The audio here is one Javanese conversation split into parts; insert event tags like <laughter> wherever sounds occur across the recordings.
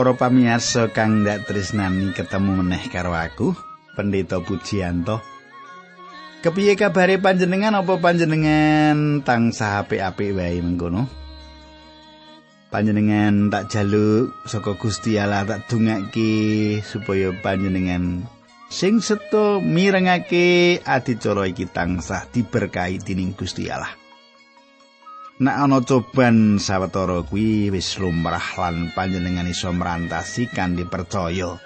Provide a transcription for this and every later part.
Para pamirsa kang ndak tresnani ketemu meneh karo aku, Pendeta Pujianto. Kepiye kabare panjenengan apa panjenengan tansah apik-apik wae mengkono? Panjenengan tak jaluk saka Gusti Allah tak dongake supaya panjenengan sing seto mirengake adicara iki tansah diberkahi dening Gusti Allah. Nek ana coban sawetara kuwi wis lumrah lan panjenengan iso merantasi kanthi percaya.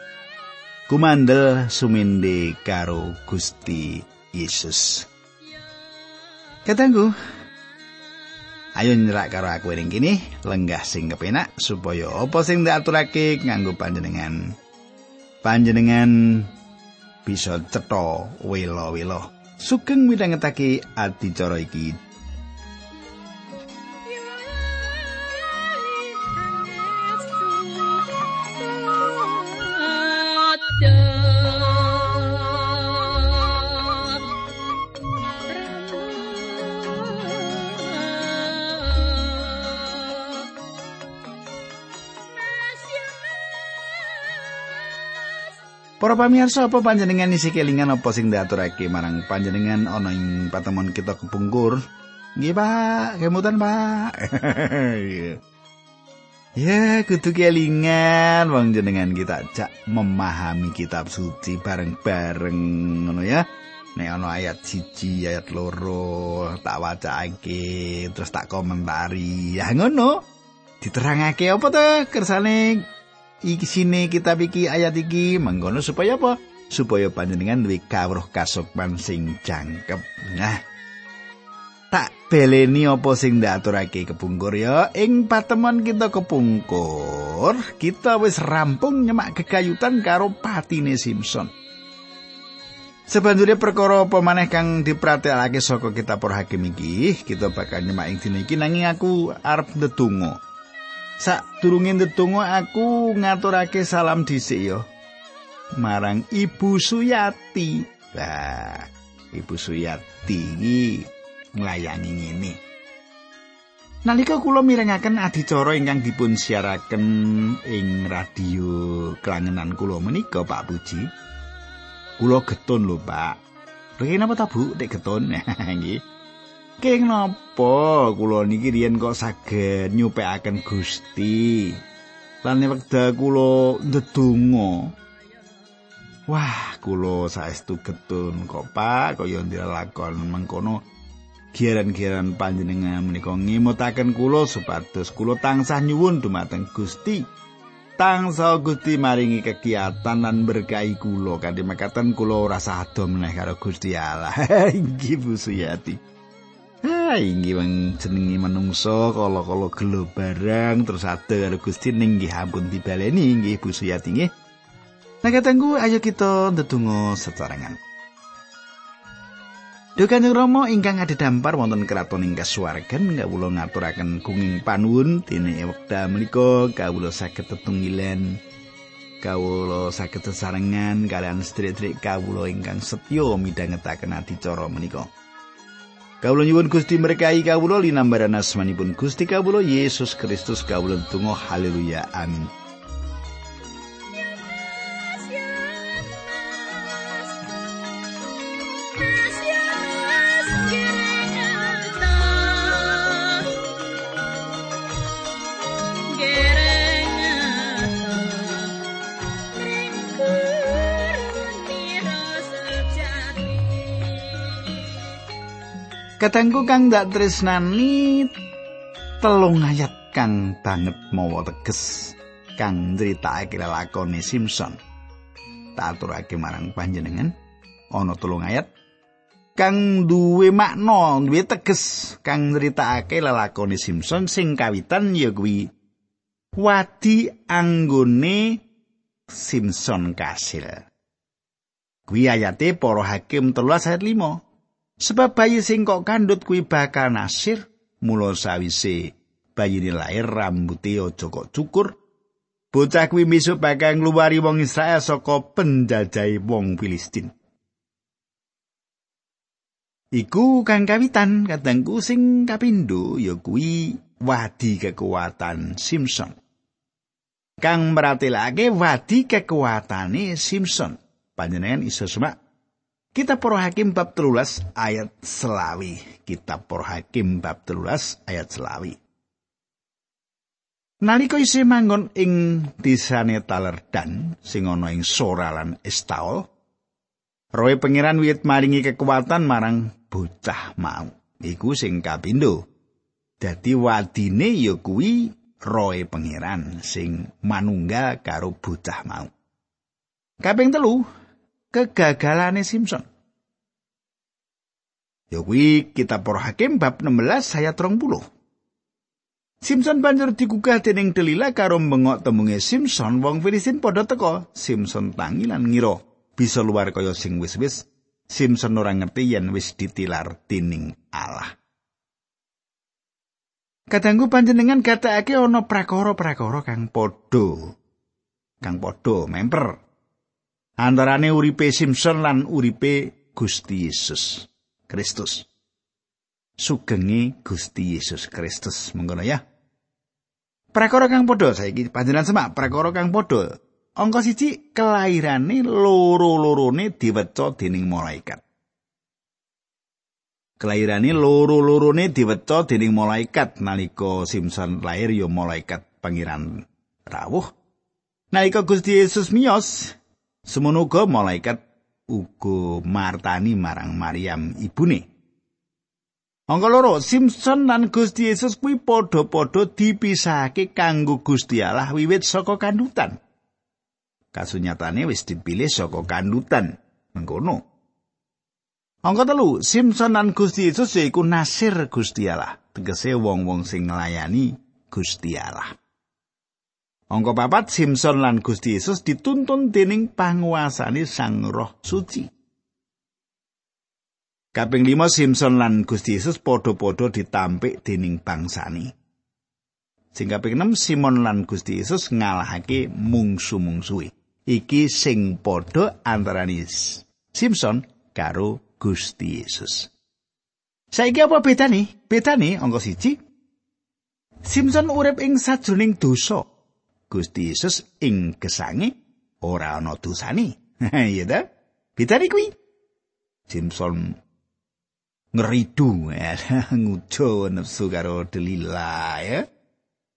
Kumandel suminde karo Gusti Yesus. Katanggu. Ayo nyerak karo aku ning kene, lenggah sing kepenak supaya apa sing diaturake nganggo panjenengan. Panjenengan bisa cetha welo-welo. Sugeng midhangetake adicara iki Para pamirsa apa panjenengan isi kelingan apa sing diaturake marang panjenengan ana ing patemon kita kepungkur? Nggih, Pak, kemutan, Pak. <laughs> ya, kudu kelingan wong jenengan kita jak memahami kitab suci bareng-bareng ngono ya. Nek ana ayat siji, ayat loro, tak wacake, terus tak komentari. Ya ngono. Diterangake apa to kersane iki sini kitab iki ayat iki mengkono supaya apa? Supaya panjenengan duwe kawruh kasukman sing jangkep. Nah, tak beleni apa sing ndaturake kepungkur ya ing patemon kita kepungkur kita wis rampung nyemak kekayutan karo patine Simpson Sebanjure perkara apa maneh kang dipratekake saka kitab Para Hakim iki kita bakal nyemak ing dina iki nanging aku arep ndedonga Sak durunge ndedonga aku ngaturake salam dhisik ya. Marang Ibu Suyati. Lah, Ibu Suyati iki nglayani ngene. Nalika kula mirengaken adicara ingkang dipun siaraken ing radio kelangenan kula menika Pak Puji. Kula getun lho, Pak. Lha napa ta Bu, nek getun? <laughs> Nggih. King napa kula niki riyen kok saged nyupekaken Gusti. Lan wekdal kula ndedonga. Wah, kula saestu getun kok Pak kaya ndilakon mengkono giaran-giaran panjenengan menika ngimutaken kula supados kula tansah nyuwun dumateng Gusti. Tangsa Gusti maringi kegiatan lan berkahi kula kanthi mekaten kula ora sado meneh karo Gusti Allah. <laughs> Inggih Bu Suyati. Ha inggih wong jenenge manungsa kala-kala gelo barang terus ada karo Gusti ning nggih ampun dibaleni inggih Bu Suyati nggih. Nah katengku ayo kita ndedonga secarengan. Duh Kanjeng Rama ingkang dampar wonten kraton ing kasuwargan kawula ngaturaken kunging panuwun dene wekdal menika kawula saged tetunggilan kawula saged sesarengan kalian sedherek kawula ingkang setya midhangetaken adicara menika. Kawula nyuwun Gusti berkahi kawula linambaran asmanipun Gusti kawula Yesus Kristus kawula tunggu haleluya. Amin Katengku kang dak tresnani telung ayat kang banget mawa teges kang nyritakake lakone Simpson. Tak aturake marang panjenengan ana telung ayat kang duwe makna, duwe teges kang nyritakake lelakone Simpson sing kawitan ya kuwi wadi anggone Simpson kasil. Kuwi ayate para hakim 13 ayat 5. Sebab bayi sing kok kandhut kuwi bakal nasir mula sawise bayine lair rambuté aja kok cukur. Bocah kuwi besok bakal ngluwari wong Israel saka penjajahe wong Filistin. Iku kang kawitan kadangku sing kapindo ya kuwi wadi kekuatan Simpson. kang meratelake wadi kekuatane Simpson. Panjenengan iso semak Kitab Para Hakim bab 13 ayat selawi. Kitab Para Hakim bab 13 ayat selawi. Nalika isih manggon ing desane Talerdan sing ana ing Sora lan Estaol, roe pangeran wiwit maringi kekuatan marang bocah mau. Iku sing kapindho. Dadi wadine ya kuwi roe pangeran sing manunggal karo bocah mau. Kaping telu, kegagalane Simpson. Ya kuwi kitab Para Hakim bab 16 ayat 30. Simpson banjur digugah dening Delila karo bengok tembunge Simpson wong Filistin padha teka. Simpson tangi lan ngira bisa luar kaya sing wis-wis. Simpson ora ngerti yen wis ditilar dening Allah. Kadangku panjenengan gatekake ana prakara-prakara kang padha kang padha memper antarane uripe Simpson lan uripe Gusti Yesus Kristus. Sugenge Gusti Yesus Kristus mengkono ya. Prakara kang padha saiki panjenengan semak prakara kang padha. Angka siji kelairane loro-lorone diweca dening malaikat. Kelairane loro-lorone diweca dening malaikat nalika Simpson lahir ya malaikat pangeran rawuh. Nalika Gusti Yesus miyos, Semono uga malaikat uga martani marang Maryam ibune. Angka loro, Simpson lan Gusti Yesus kuwi padha-padha dipisahake kanggo Gusti Allah wiwit saka kandutan. Kasunyatane wis dipilih saka kandutan. Mengkono. Angka telu, Simpson lan Gusti Yesus yaiku nasir Gusti Allah. Tegese wong-wong sing nglayani Gusti Allah. Angka papat Simpson lan Gusti Yesus dituntun dening panguasane Sang Roh Suci. Kaping lima Simpson lan Gusti Yesus padha-padha ditampik dening bangsane. Sing kaping 6 Simon lan Gusti Yesus ngalahake mungsu-mungsuhe. Iki sing padha antarané Simpson karo Gusti Yesus. Saiki apa bedane? Bedane angka siji. Simpson urip ing sajroning dosa. Gusti Yesus ing gesange ora ana dosane. <laughs> Iya ta? Pitane kuwi. Simpson ngeridu ya, <laughs> ngujo nafsu karo Delila ya.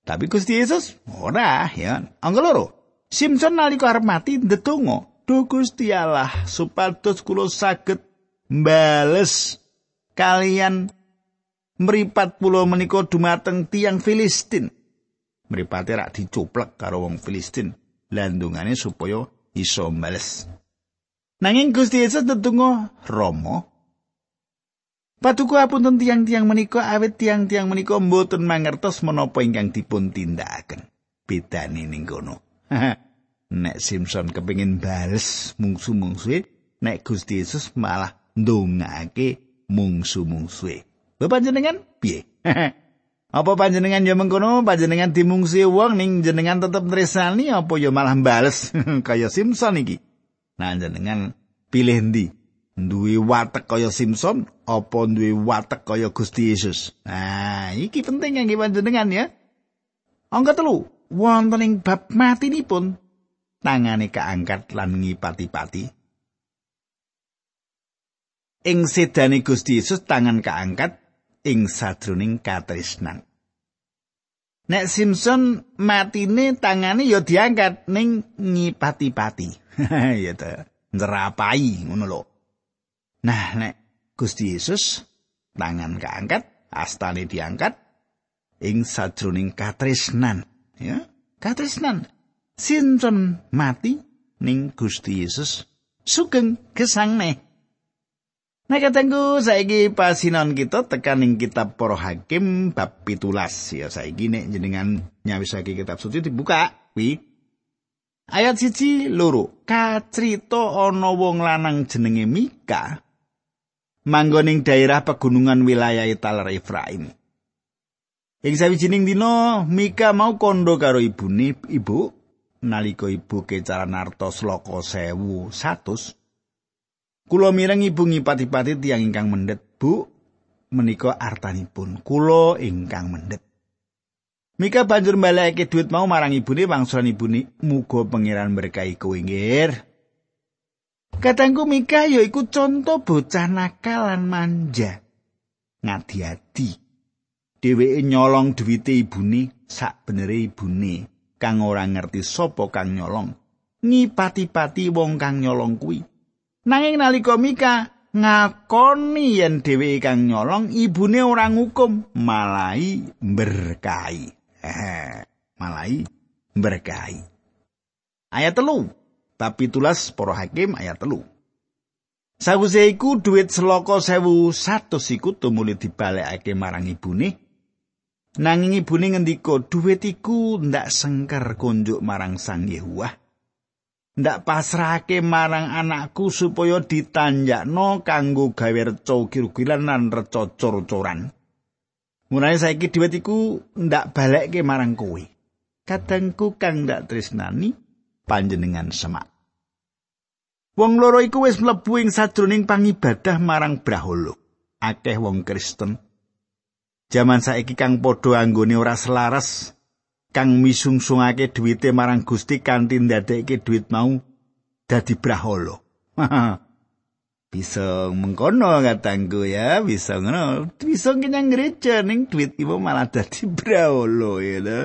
Tapi Gusti Yesus ora ya. Angga loro. Simpson nalika arep mati ndedonga, "Duh Gusti Allah, supados kula saged mbales kalian mripat pulau menika dumateng tiang Filistin." Mripate rak dicuplek karo wong Filistin landungane supaya iso mbales. Nanging Gusti Yesus tetunggo Rama. Patuku apunten tiang-tiang menika awit tiang-tiang menika mboten mangertos menapa ingkang dipun tindakaken. Bedane ning kono. <laughs> nek Simpson kepengin bales mungsu-mungsuhe, nek Gusti Yesus malah ndongake mungsu-mungsuhe. Bapak jenengan piye? <laughs> Apa panjenengan ya mengkono panjenengan dimungsi wong ning jenengan tetep tresnani apa ya malah bales <laughs> kaya Simpson iki. Nah jenengan pilih ndi? Duwe watek kaya Simpson apa duwe watek kaya Gusti Yesus? Nah, iki penting kangge panjenengan ya. Angka telu, wonten ing bab matinipun tangane kaangkat lan ngipati-pati. Ing sedane Gusti Yesus tangan kaangkat ing sadroning katresnan. Nek Simpson matine tangane ya diangkat ning ngipati-pati. <laughs> ya ta, njerapai ngono lho. Nah, nek Gusti Yesus tangan kaangkat, astane diangkat ing sadroning katresnan, ya. Katresnan. Simpson mati ning Gusti Yesus sugeng Nah katengku saiki pasinan kita tekan ing kitab Para Hakim bab 17 ya saiki nek jenengan nyawisake kitab suci dibuka wi. Ayat siji loro. Kacrita ana wong lanang jenenge Mika manggoning daerah pegunungan wilayah Taler Efraim Ing sawijining dina Mika mau kondo karo ibune ibu nalika ibu kecaran arta sloka 1100 Kulo mireng ibu ngipati-pati tiang ingkang mendet, Bu. Menika artanipun. Kulo ingkang mendet. Mika banjur mbalekake duit mau marang ibune wangsulan ibune muga pangeran berkahi kowe ngir. Katangku Mika ya iku conto bocah nakal lan manja. Ngadi-adi. Dheweke nyolong duwite ibune sak benere ibune kang ora ngerti sapa kang nyolong. Ngipati-pati wong kang nyolong kuwi. Nanging nalika Mika ngakoni yen dheweke kang nyolong ibune ora ngukum malai berkahi <laughs> malai berkahi ayat telu tapi tulas para hakim ayat telu Sawise iku dhuwit seloko sewu satu iku tumuli dibalekake marang ibune. Nanging ibune ngendika dhuwit iku ndak sengker kunjuk marang Sang Yehuwah. Ndak pasrahake marang anakku supaya ditanjakno kanggo gawe reca kirugilan lan reca cor-coran. Mulane saiki dhuwit iku ndak balekke marang kowe. Kadangku kang ndak tresnani panjenengan semak. Wong loro iku wis mlebu ing sajroning pangibadah marang Brahala. Akeh wong Kristen. Jaman saiki kang padha anggone ora selaras kang misungsungake dhuwite marang Gusti kanthi ndadekke dhuwit mau dadi brahala. <laughs> bisa mengkono katangku ya, bisa ngono. Bisa kenyang gereja ning dhuwit ibu malah dadi brahala ya lho.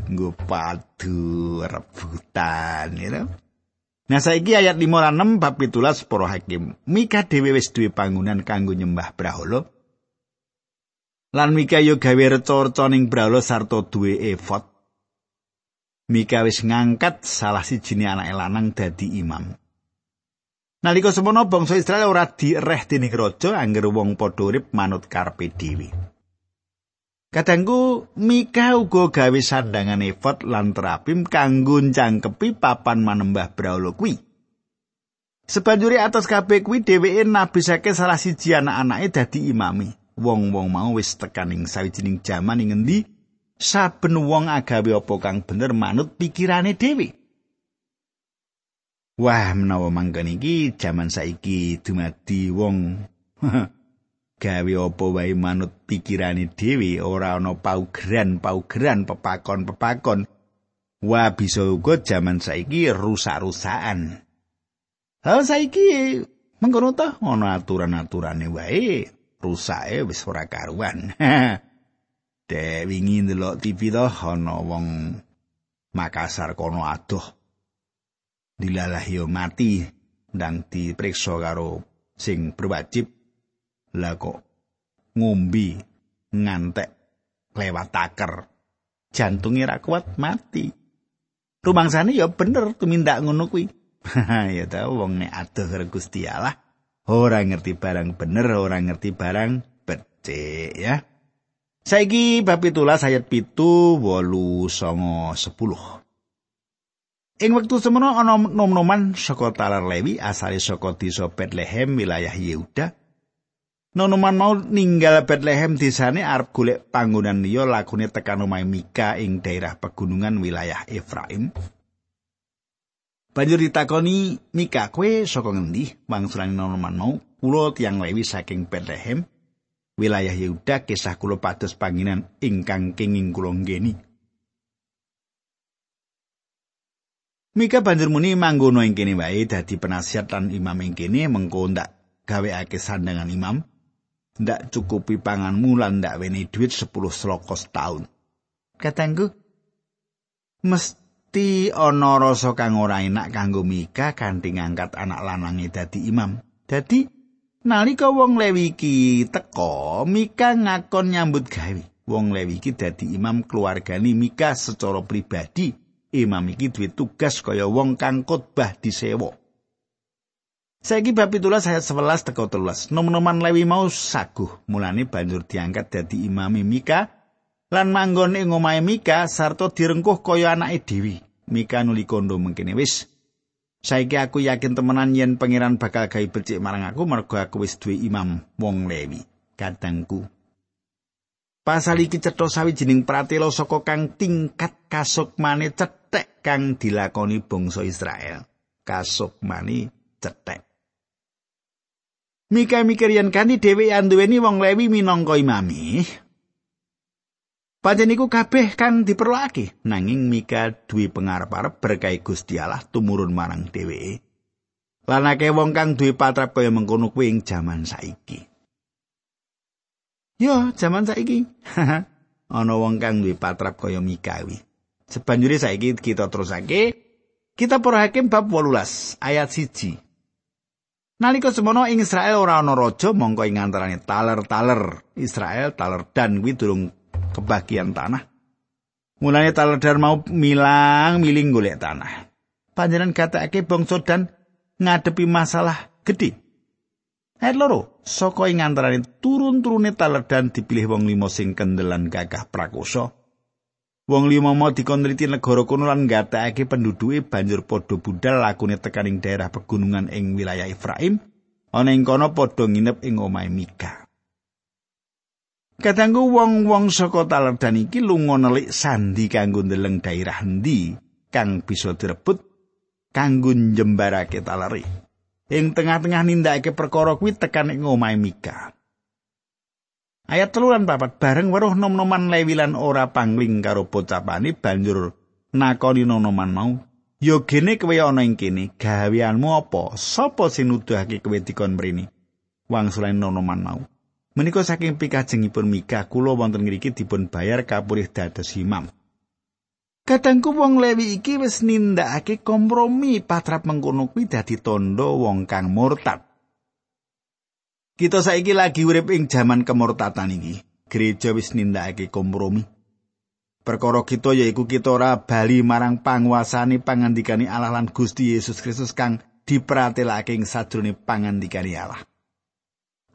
Nggo padu rebutan ya Nah saiki ayat 5 lan 6 bab 17 para hakim. Mika dhewe wis duwe bangunan kanggo nyembah brahala. Lan Mika yo gawe reca-reca ning brahala sarta duwe efod. Mika wis ngangkat salah sijine anak lanang dadi imam. Nalika semono bangsa Israel ora direh dening raja angger wong padha urip manut karepe dhewe. Kadangku Mika uga gawe sandangan efot lan terapim kanggo cangkepi papan manembah brahala kuwi. Sebanjuri atas kabeh kuwi dheweke nabisake salah siji anak-anake dadi imami. Wong-wong mau wis tekaning sawijining jaman ing endi saben wong agawe apa kang bener manut pikirane dhewe. Wah, menawa mangken iki jaman saiki dumadi wong <laughs> gawe apa wae manut pikirane dhewe ora ana paugeran-paugeran pepakon-pepakon. Wah, bisa uga jaman saiki rusak-rusakan. Hal saiki mengkono ta ana aturan-aturane wae rusake wis ora karuan. <laughs> Dek wingi ndelok TV to ana wong Makassar kono adoh. Dilalah yo mati ndang dipriksa karo sing berwajib lah kok ngombe ngantek lewat taker. Jantunge ra kuat mati. Rumangsane ya bener tumindak ngono kuwi. <laughs> ya ta wong nek adoh karo Gusti Allah ora ngerti barang bener, ora ngerti barang becik ya. Saiki bab itulah ayat pitu wolu songo sepuluh. Ing wektu semono ana nom-noman saka talar Lewi asale saka desa Bethlehem wilayah Yehuda. Nonoman mau ninggal Bethlehem desane arep golek panggonan liya lakune tekan omahe Mika ing daerah pegunungan wilayah Efraim. Banjur ditakoni Mika kowe saka ngendi? Wangsulane Nonoman mau, kula tiyang Lewi saking Bethlehem. Wilayah Yehuda kisah kula pados panginan ingkang kenging kula nggeni. Mika banjur muni manggono ing kene wae dadi penasihat lan imam ing kene mengko ndak gaweake sandangan imam. Ndak cukupi panganmu lan ndak weni duit 10 sloka setahun. Katanggu mesti ana rasa kang ora enak kanggo Mika kanthi ngangkat anak lanange dadi imam. Dadi Nalika wong Lewi iki teka, Mika ngakon nyambut gawe. Wong Lewi iki dadi imam keluargane Mika secara pribadi. Imam iki duwe tugas kaya wong kang khotbah disewa. Saiki bab 17 ayat 11 teko 13. Nom-noman Lewi mau saguh, mulane banjur diangkat dadi imam Mika lan manggon ing omahe Mika sarta direngkuh kaya anake dhewe. Mika nuli kondo mengkene wis Saiki aku yakin temenan yen pangeran bakal gawe becik marang aku mergo aku wis duwe imam wong Lewi. Kadangku. Pasal iki cetha sawijining pratela saka kang tingkat kasukmane cetek kang dilakoni bangsa Israel. Kasukmane cetek. Mika mikir yen kanthi dhewe anduweni wong Lewi minangka imami. Pancen iku kabeh kang diperlokake nanging Mika duwe pengarep-arep berkah Gusti Allah tumurun marang dheweke. Lan akeh wong kang duwe patrap kaya mengkono kuwi ing jaman saiki. Yo, jaman saiki. <laughs> Ana wong kang duwe patrap kaya Mika kuwi. Sebanjure saiki kita terusake kita para hakim bab 18 ayat 1. Nalika semono ing Israel ora ana raja mongko ing antarane taler-taler Israel taler dan kuwi durung kebagian tanah. Mulane taler dan mau milang miling golek tanah. Panjenengan katakake bangsa dan ngadepi masalah gede. Ayat loro, saka ing turun-turune taler dan dipilih wong limo sing kendelan gagah prakoso. Wong limo mau dikonriti negara kono lan nggatekake penduduke banjur padha budal lakune tekaning daerah pegunungan ing wilayah Efraim. Ana ing kono padha nginep ing omahe Mika. Kadangku wong-wong saka talerdan iki lunga nelik sandi kanggo ndeleng daerah endi kang bisa direbut kanggo njembarake taleri. Ing tengah-tengah nindakake perkara kuwi tekan ing omahe Mika. Ayat teluran papat bareng weruh nom-noman lewilan ora pangling karo pocapane banjur nakoni nom-noman mau. Yo gene kowe ana ing kene, gaweanmu apa? Sapa sing nuduhake kowe dikon mrene? Wang sulain nom-noman mau. Menika saking pikajengipun Mika kula wonten ngriki dipun bayar kapurih dados imam. Kadangku wong Lewi iki wis nindakake kompromi patrap mengkono kuwi dadi tondo wong kang murtad. Kita saiki lagi urip ing jaman kemurtatan iki. Gereja wis nindakake kompromi. Perkara kita yaiku kita ora bali marang panguasane pangandikane Allah lan Gusti Yesus Kristus kang dipratelake ing sadurunge pangandikane Allah.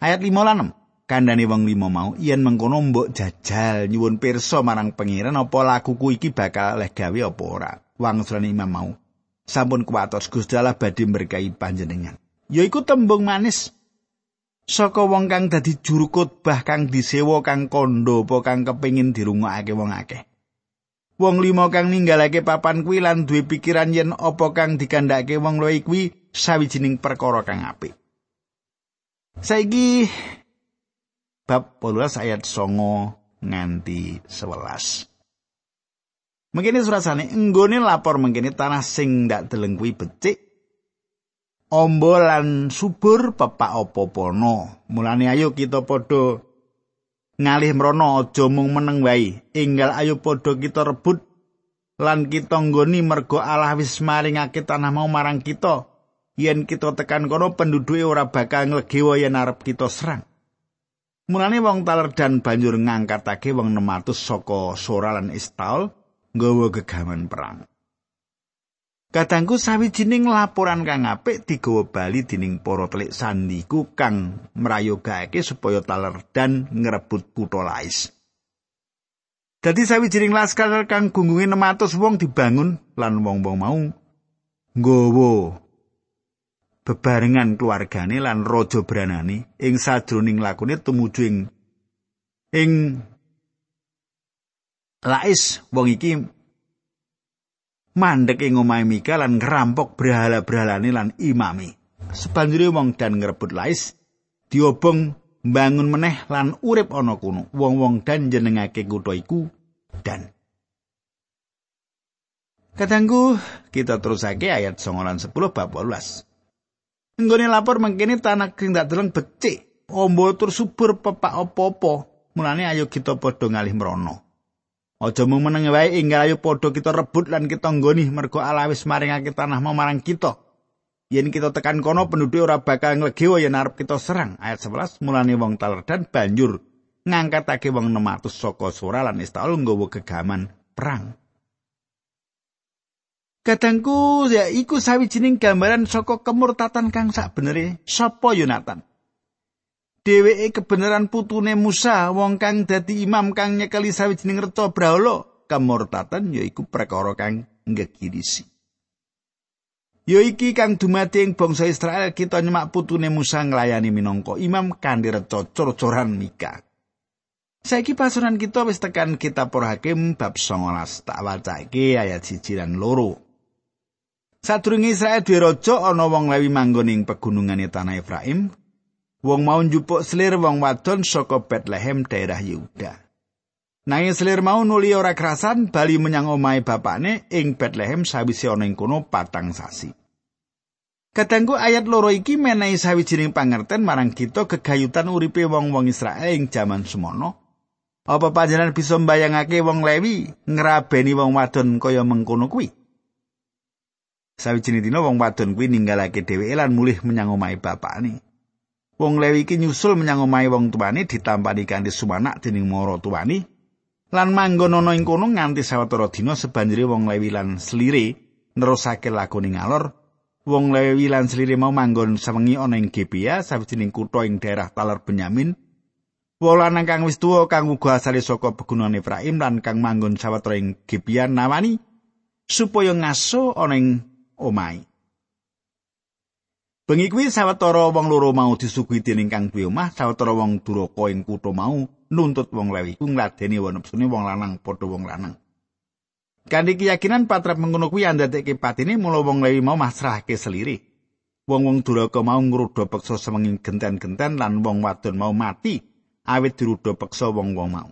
Ayat 5 lan 6. Kandhane wong limo mau yen mengkono mbok jajal nyuwun pirsa marang pangeran apa lakuku iki bakal leh gawe apa ora. Wangsulane imam mau. Sampun kuwatos Gusti Allah badhe berkahi panjenengan. Yaiku tembung manis saka wong kang dadi juru khotbah kang disewa kang kondo apa kang kepingin dirungokake wong akeh. Wong limo kang ninggalake papan kuwi lan duwe pikiran yen apa kang dikandhake wong luwih kuwi sawijining perkara kang apik. Saiki bab 12 ayat 9 nganti 11. Mengkini surasane enggone lapor mengkini tanah sing ndak deleng kuwi becik amba lan subur pepak apa-apana. Mulane ayo kita padha ngalih mrono aja mung meneng wae. Enggal ayo padha kita rebut lan kita nggoni mergo Allah wis maringake tanah mau marang kita. Yen kita tekan kono penduduke ora bakal nglegewa yen arep kita serang. Mulane wong talerdan banjur ngangkatake wong 600 saka Sora lan Istaul nggawa gegaman perang. Kadangku sawijining laporan kang apik digawa bali dening para telik sandiku kang mrayogake supaya taler dan ngrebut kutha Lais. Dadi sawijining laskar kang gunggunge 600 wong dibangun lan wong-wong mau nggawa bebarengan keluargane lan raja branane ing sajroning lakune tumuju ing ing Lais wong iki mandek ing omahe Mika lan ngerampok berhala-berhalane lan imami. Sebanjure wong dan ngrebut Lais diobong mbangun meneh lan urip ana kuno. Wong-wong dan jenengake kutha iku dan Katanggu kita terusake ayat 9 lan 10 bab 18. Nggone lapor mengkene tanah sing dak deleng becik, ombo tur subur pepak apa-apa. Mulane ayo kita padha ngalih mrono. Aja mung meneng wae enggal ayo padha kita rebut lan kita nggoni mergo Allah wis maringake tanah marang kita. Yen kita tekan kono penduduk ora bakal nglegewa yen arep kita serang. Ayat 11 mulane wong talerdan banjur ngangkatake wong 600 saka sora lan istaul nggawa gegaman perang. Kadangku ya iku sawijining gambaran saka kemurtatan kang sak benere sapa Yonatan. dheweke kebenaran putune Musa wong kang dadi imam kang nyekeli sawijining reca brahala kemurtatan yaiku perkara kang ngegirisi Yo iki kang dumadi ing bangsa Israel kita nyemak putune Musa nglayani minangka imam kanthi reca cor-coran Mika. Saiki pasuran kita wis tekan kitab Para Hakim bab 19 tak wacake ayat 1 lan 2. Sadurunge Israel duwe raja ana wong Lewi manggon ing pegunungane tanah Efraim, Wong mau njupuk selir wong wadon saka Bethlehem daerah Yehuda. Nanging selir mau nuli ora kerasan bali menyang omahe bapakne ing Bethlehem sawise ana ing kono patang sasi. Kadangku ayat loro iki menehi sawijining pangerten marang kita kegayutan uripe wong-wong Israel ing jaman semono. Apa panjenengan bisa mbayangake wong Lewi ngrabeni wong wadon kaya mengkono kuwi? Sawijining dina wong wadon kuwi ninggalake dheweke lan mulih menyang omahe bapakne. Wong Lewi iki nyusul menyang omahe wong tuane ditampani kanthi sumanak dening mara tuane lan manggon ana ing kono nganti sawetara dina sebanjure wong Lewi lan Slire nerusake lakone ngalor. Wong Lewi lan Slire mau manggon sewengi ana ing Gibea, sawijining kutha ing daerah Taler Benyamin. Wong lanang kang wis tuwa kang uga asale saka pegunungan Efraim lan kang manggon sawetara ing Gibea nawani supaya ngaso ana ing omahe. Bengi kuwi sawetara wong loro mau disuguhi dening kang duwe omah, sawetara wong duraka ing kutha mau nuntut wong Lewi ku ngladeni wong nepsune wong lanang padha wong lanang. Kanthi keyakinan patrap mengono kuwi andadekke patine mula wong Lewi mau masrahke seliri. Wong-wong duraka mau ngrudo peksa semenging genten-genten lan wong wadon mau mati awit dirudo peksa wong-wong mau.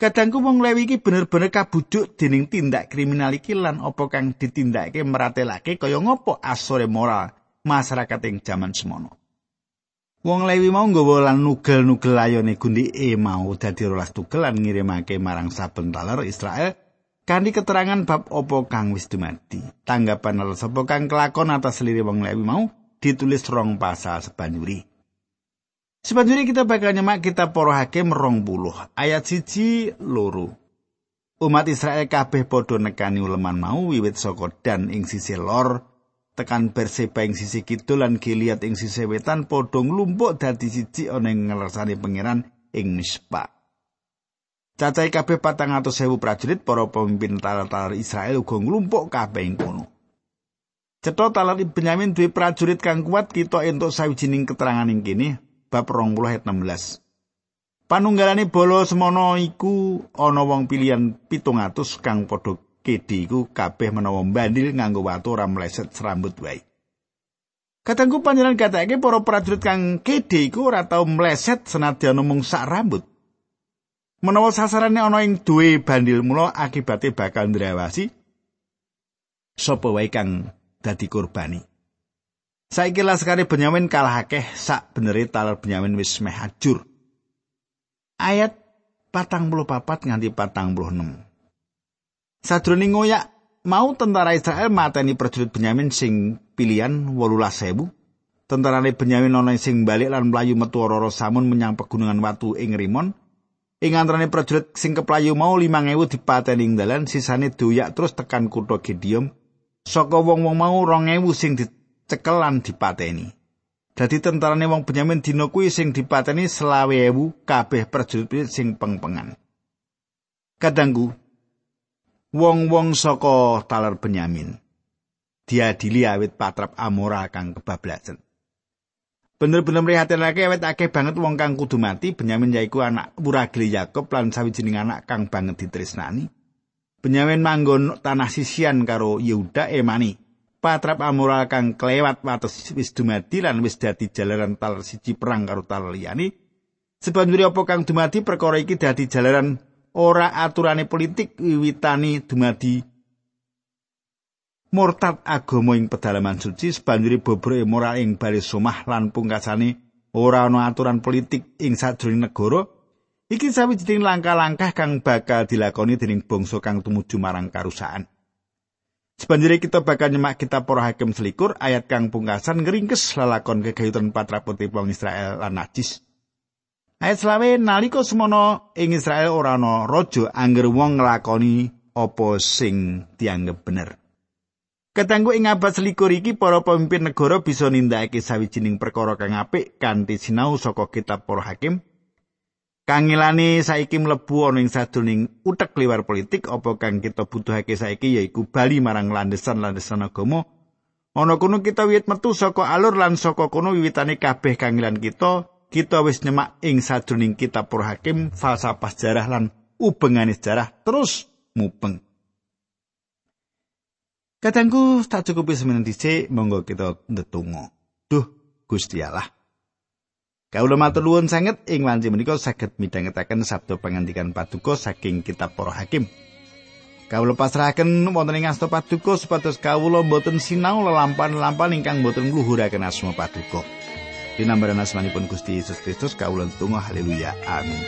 Kadangku wong Lewi iki bener-bener kabuduk dening tindak kriminal iki lan apa kang ditindakake meratelake kaya ngopo asore moral masyarakat ing jaman semono. Wong Lewi mau nggawa lan nugel-nugel ayone gundike mau dadi rolas tugel lan ngirimake marang saben taler Israel kanthi keterangan bab apa kang wis dumadi. Tanggapan lal sapa kang kelakon atas seliri wong Lewi mau ditulis rong pasal sebanjuri. Sebanjuri kita bakal nyemak kita poro hakim rong puluh ayat siji loro. Umat Israel kabeh padha nekani uleman mau wiwit saka dan ing sisi lor tekan Berseba ing sisi kidul lan Gilead ing sisi wetan padha nglumpuk dadi siji ana ing ngersane pangeran ing Mispa. Kabeh patang atus sewu prajurit para pemimpin talar-talar Israel uga nglumpuk kabeh ing kono. Cetha talar Benyamin duwe prajurit kang kuat kita entuk sawijining keterangan ing kene bab 20 ayat 16. Panunggalane bolo semono iku ana wong pilihan 700 kang padha kedi iku kabeh menawa bandil nganggo watu ora mleset serambut wae. Katangku panjenengan katake para prajurit kang kedi iku ora tau mleset senadyan mung sak rambut. Menawa sasarane ana ing duwe bandil mula akibate bakal ndrawasi sapa wae kang dadi korbani. Saiki laskare Benyamin kalah akeh sak benere taler Benyamin wis meh ajur. Ayat patang puluh papat nganti patang puluh enam. Sadroning ngoyak mau tentara Israel mateni prajurit Benyamin sing pilihan 18.000. Tentarane Benyamin ana sing balik lan mlayu metu ora samun menyang pegunungan watu ing Rimon. Ing antarane prajurit sing keplayu mau 5.000 dipateni ing dalan, sisane doyak terus tekan kutha Gideon. Saka wong-wong mau 2.000 sing dicekel lan dipateni. Dadi tentarane wong Benyamin dina kuwi sing dipateni 20.000 kabeh prajurit sing pengpengan. Kadangku, wong-wong saka taler Benyamin. Diadili awit patrap Amora kang kebablasan. Bener-bener prihatinake awet akeh banget wong kang kudu mati, Benyamin yaiku anak wuragil Yakob lan sawijining anak kang banget ditresnani. Benyamin manggon tanah sisian karo Yehuda emani. Patrap Amora kang kelewat wates wis dumadi lan wis dadi jalaran taler siji perang karo taler liyane. Sebanjuri apa kang dumadi perkara iki dadi jalaran ora aturane politik wiwitani dumadi murtad agama ing pedalaman suci. Sebanjuri bobroke moral ing baris somah lan pungkasane ora ana aturan politik ing sajroning negara. Iki sawijining langkah-langkah kang bakal dilakoni dening bangsa kang tumuju marang karusakan Sebanjuri kita bakal nyemak kitab para hakim selikur ayat kang pungkasan ngeringkes lalakon kegayutan patrapoti wong Israel lan najis. Ayat selawe nalika semono ing Israel ora ana raja angger wong nglakoni apa sing dianggep bener. Ketanggu ing abad selikur iki para pemimpin negara bisa nindakake sawijining perkara kang apik kanthi sinau saka kitab para hakim. Kangilane saiki mlebu ana ing sadurunging utek liwar politik apa kang kita butuhake saiki yaiku bali marang landesan-landesan agama. Ana kono kita wiwit metu saka alur lan saka kono wiwitane kabeh kangilan kita kita wis nyemak ing sajroning kitab Para Hakim falsafah sejarah lan ubengane sejarah terus mupeng. Kadangku tak cukupi semenen dhisik, monggo kita ndedonga. Duh, Gusti Allah. Kawula matur nuwun sanget ing wanci menika saged midhangetaken sabda pangandikan paduka saking kitab Para Hakim. Kawula pasrahaken wonten ing asta paduka supados kawula boten sinau lelampahan-lelampahan ingkang boten ngluhuraken asma paduka. Dinambaran asmanipun Gusti Yesus Kristus kawula tunggu haleluya. Amin.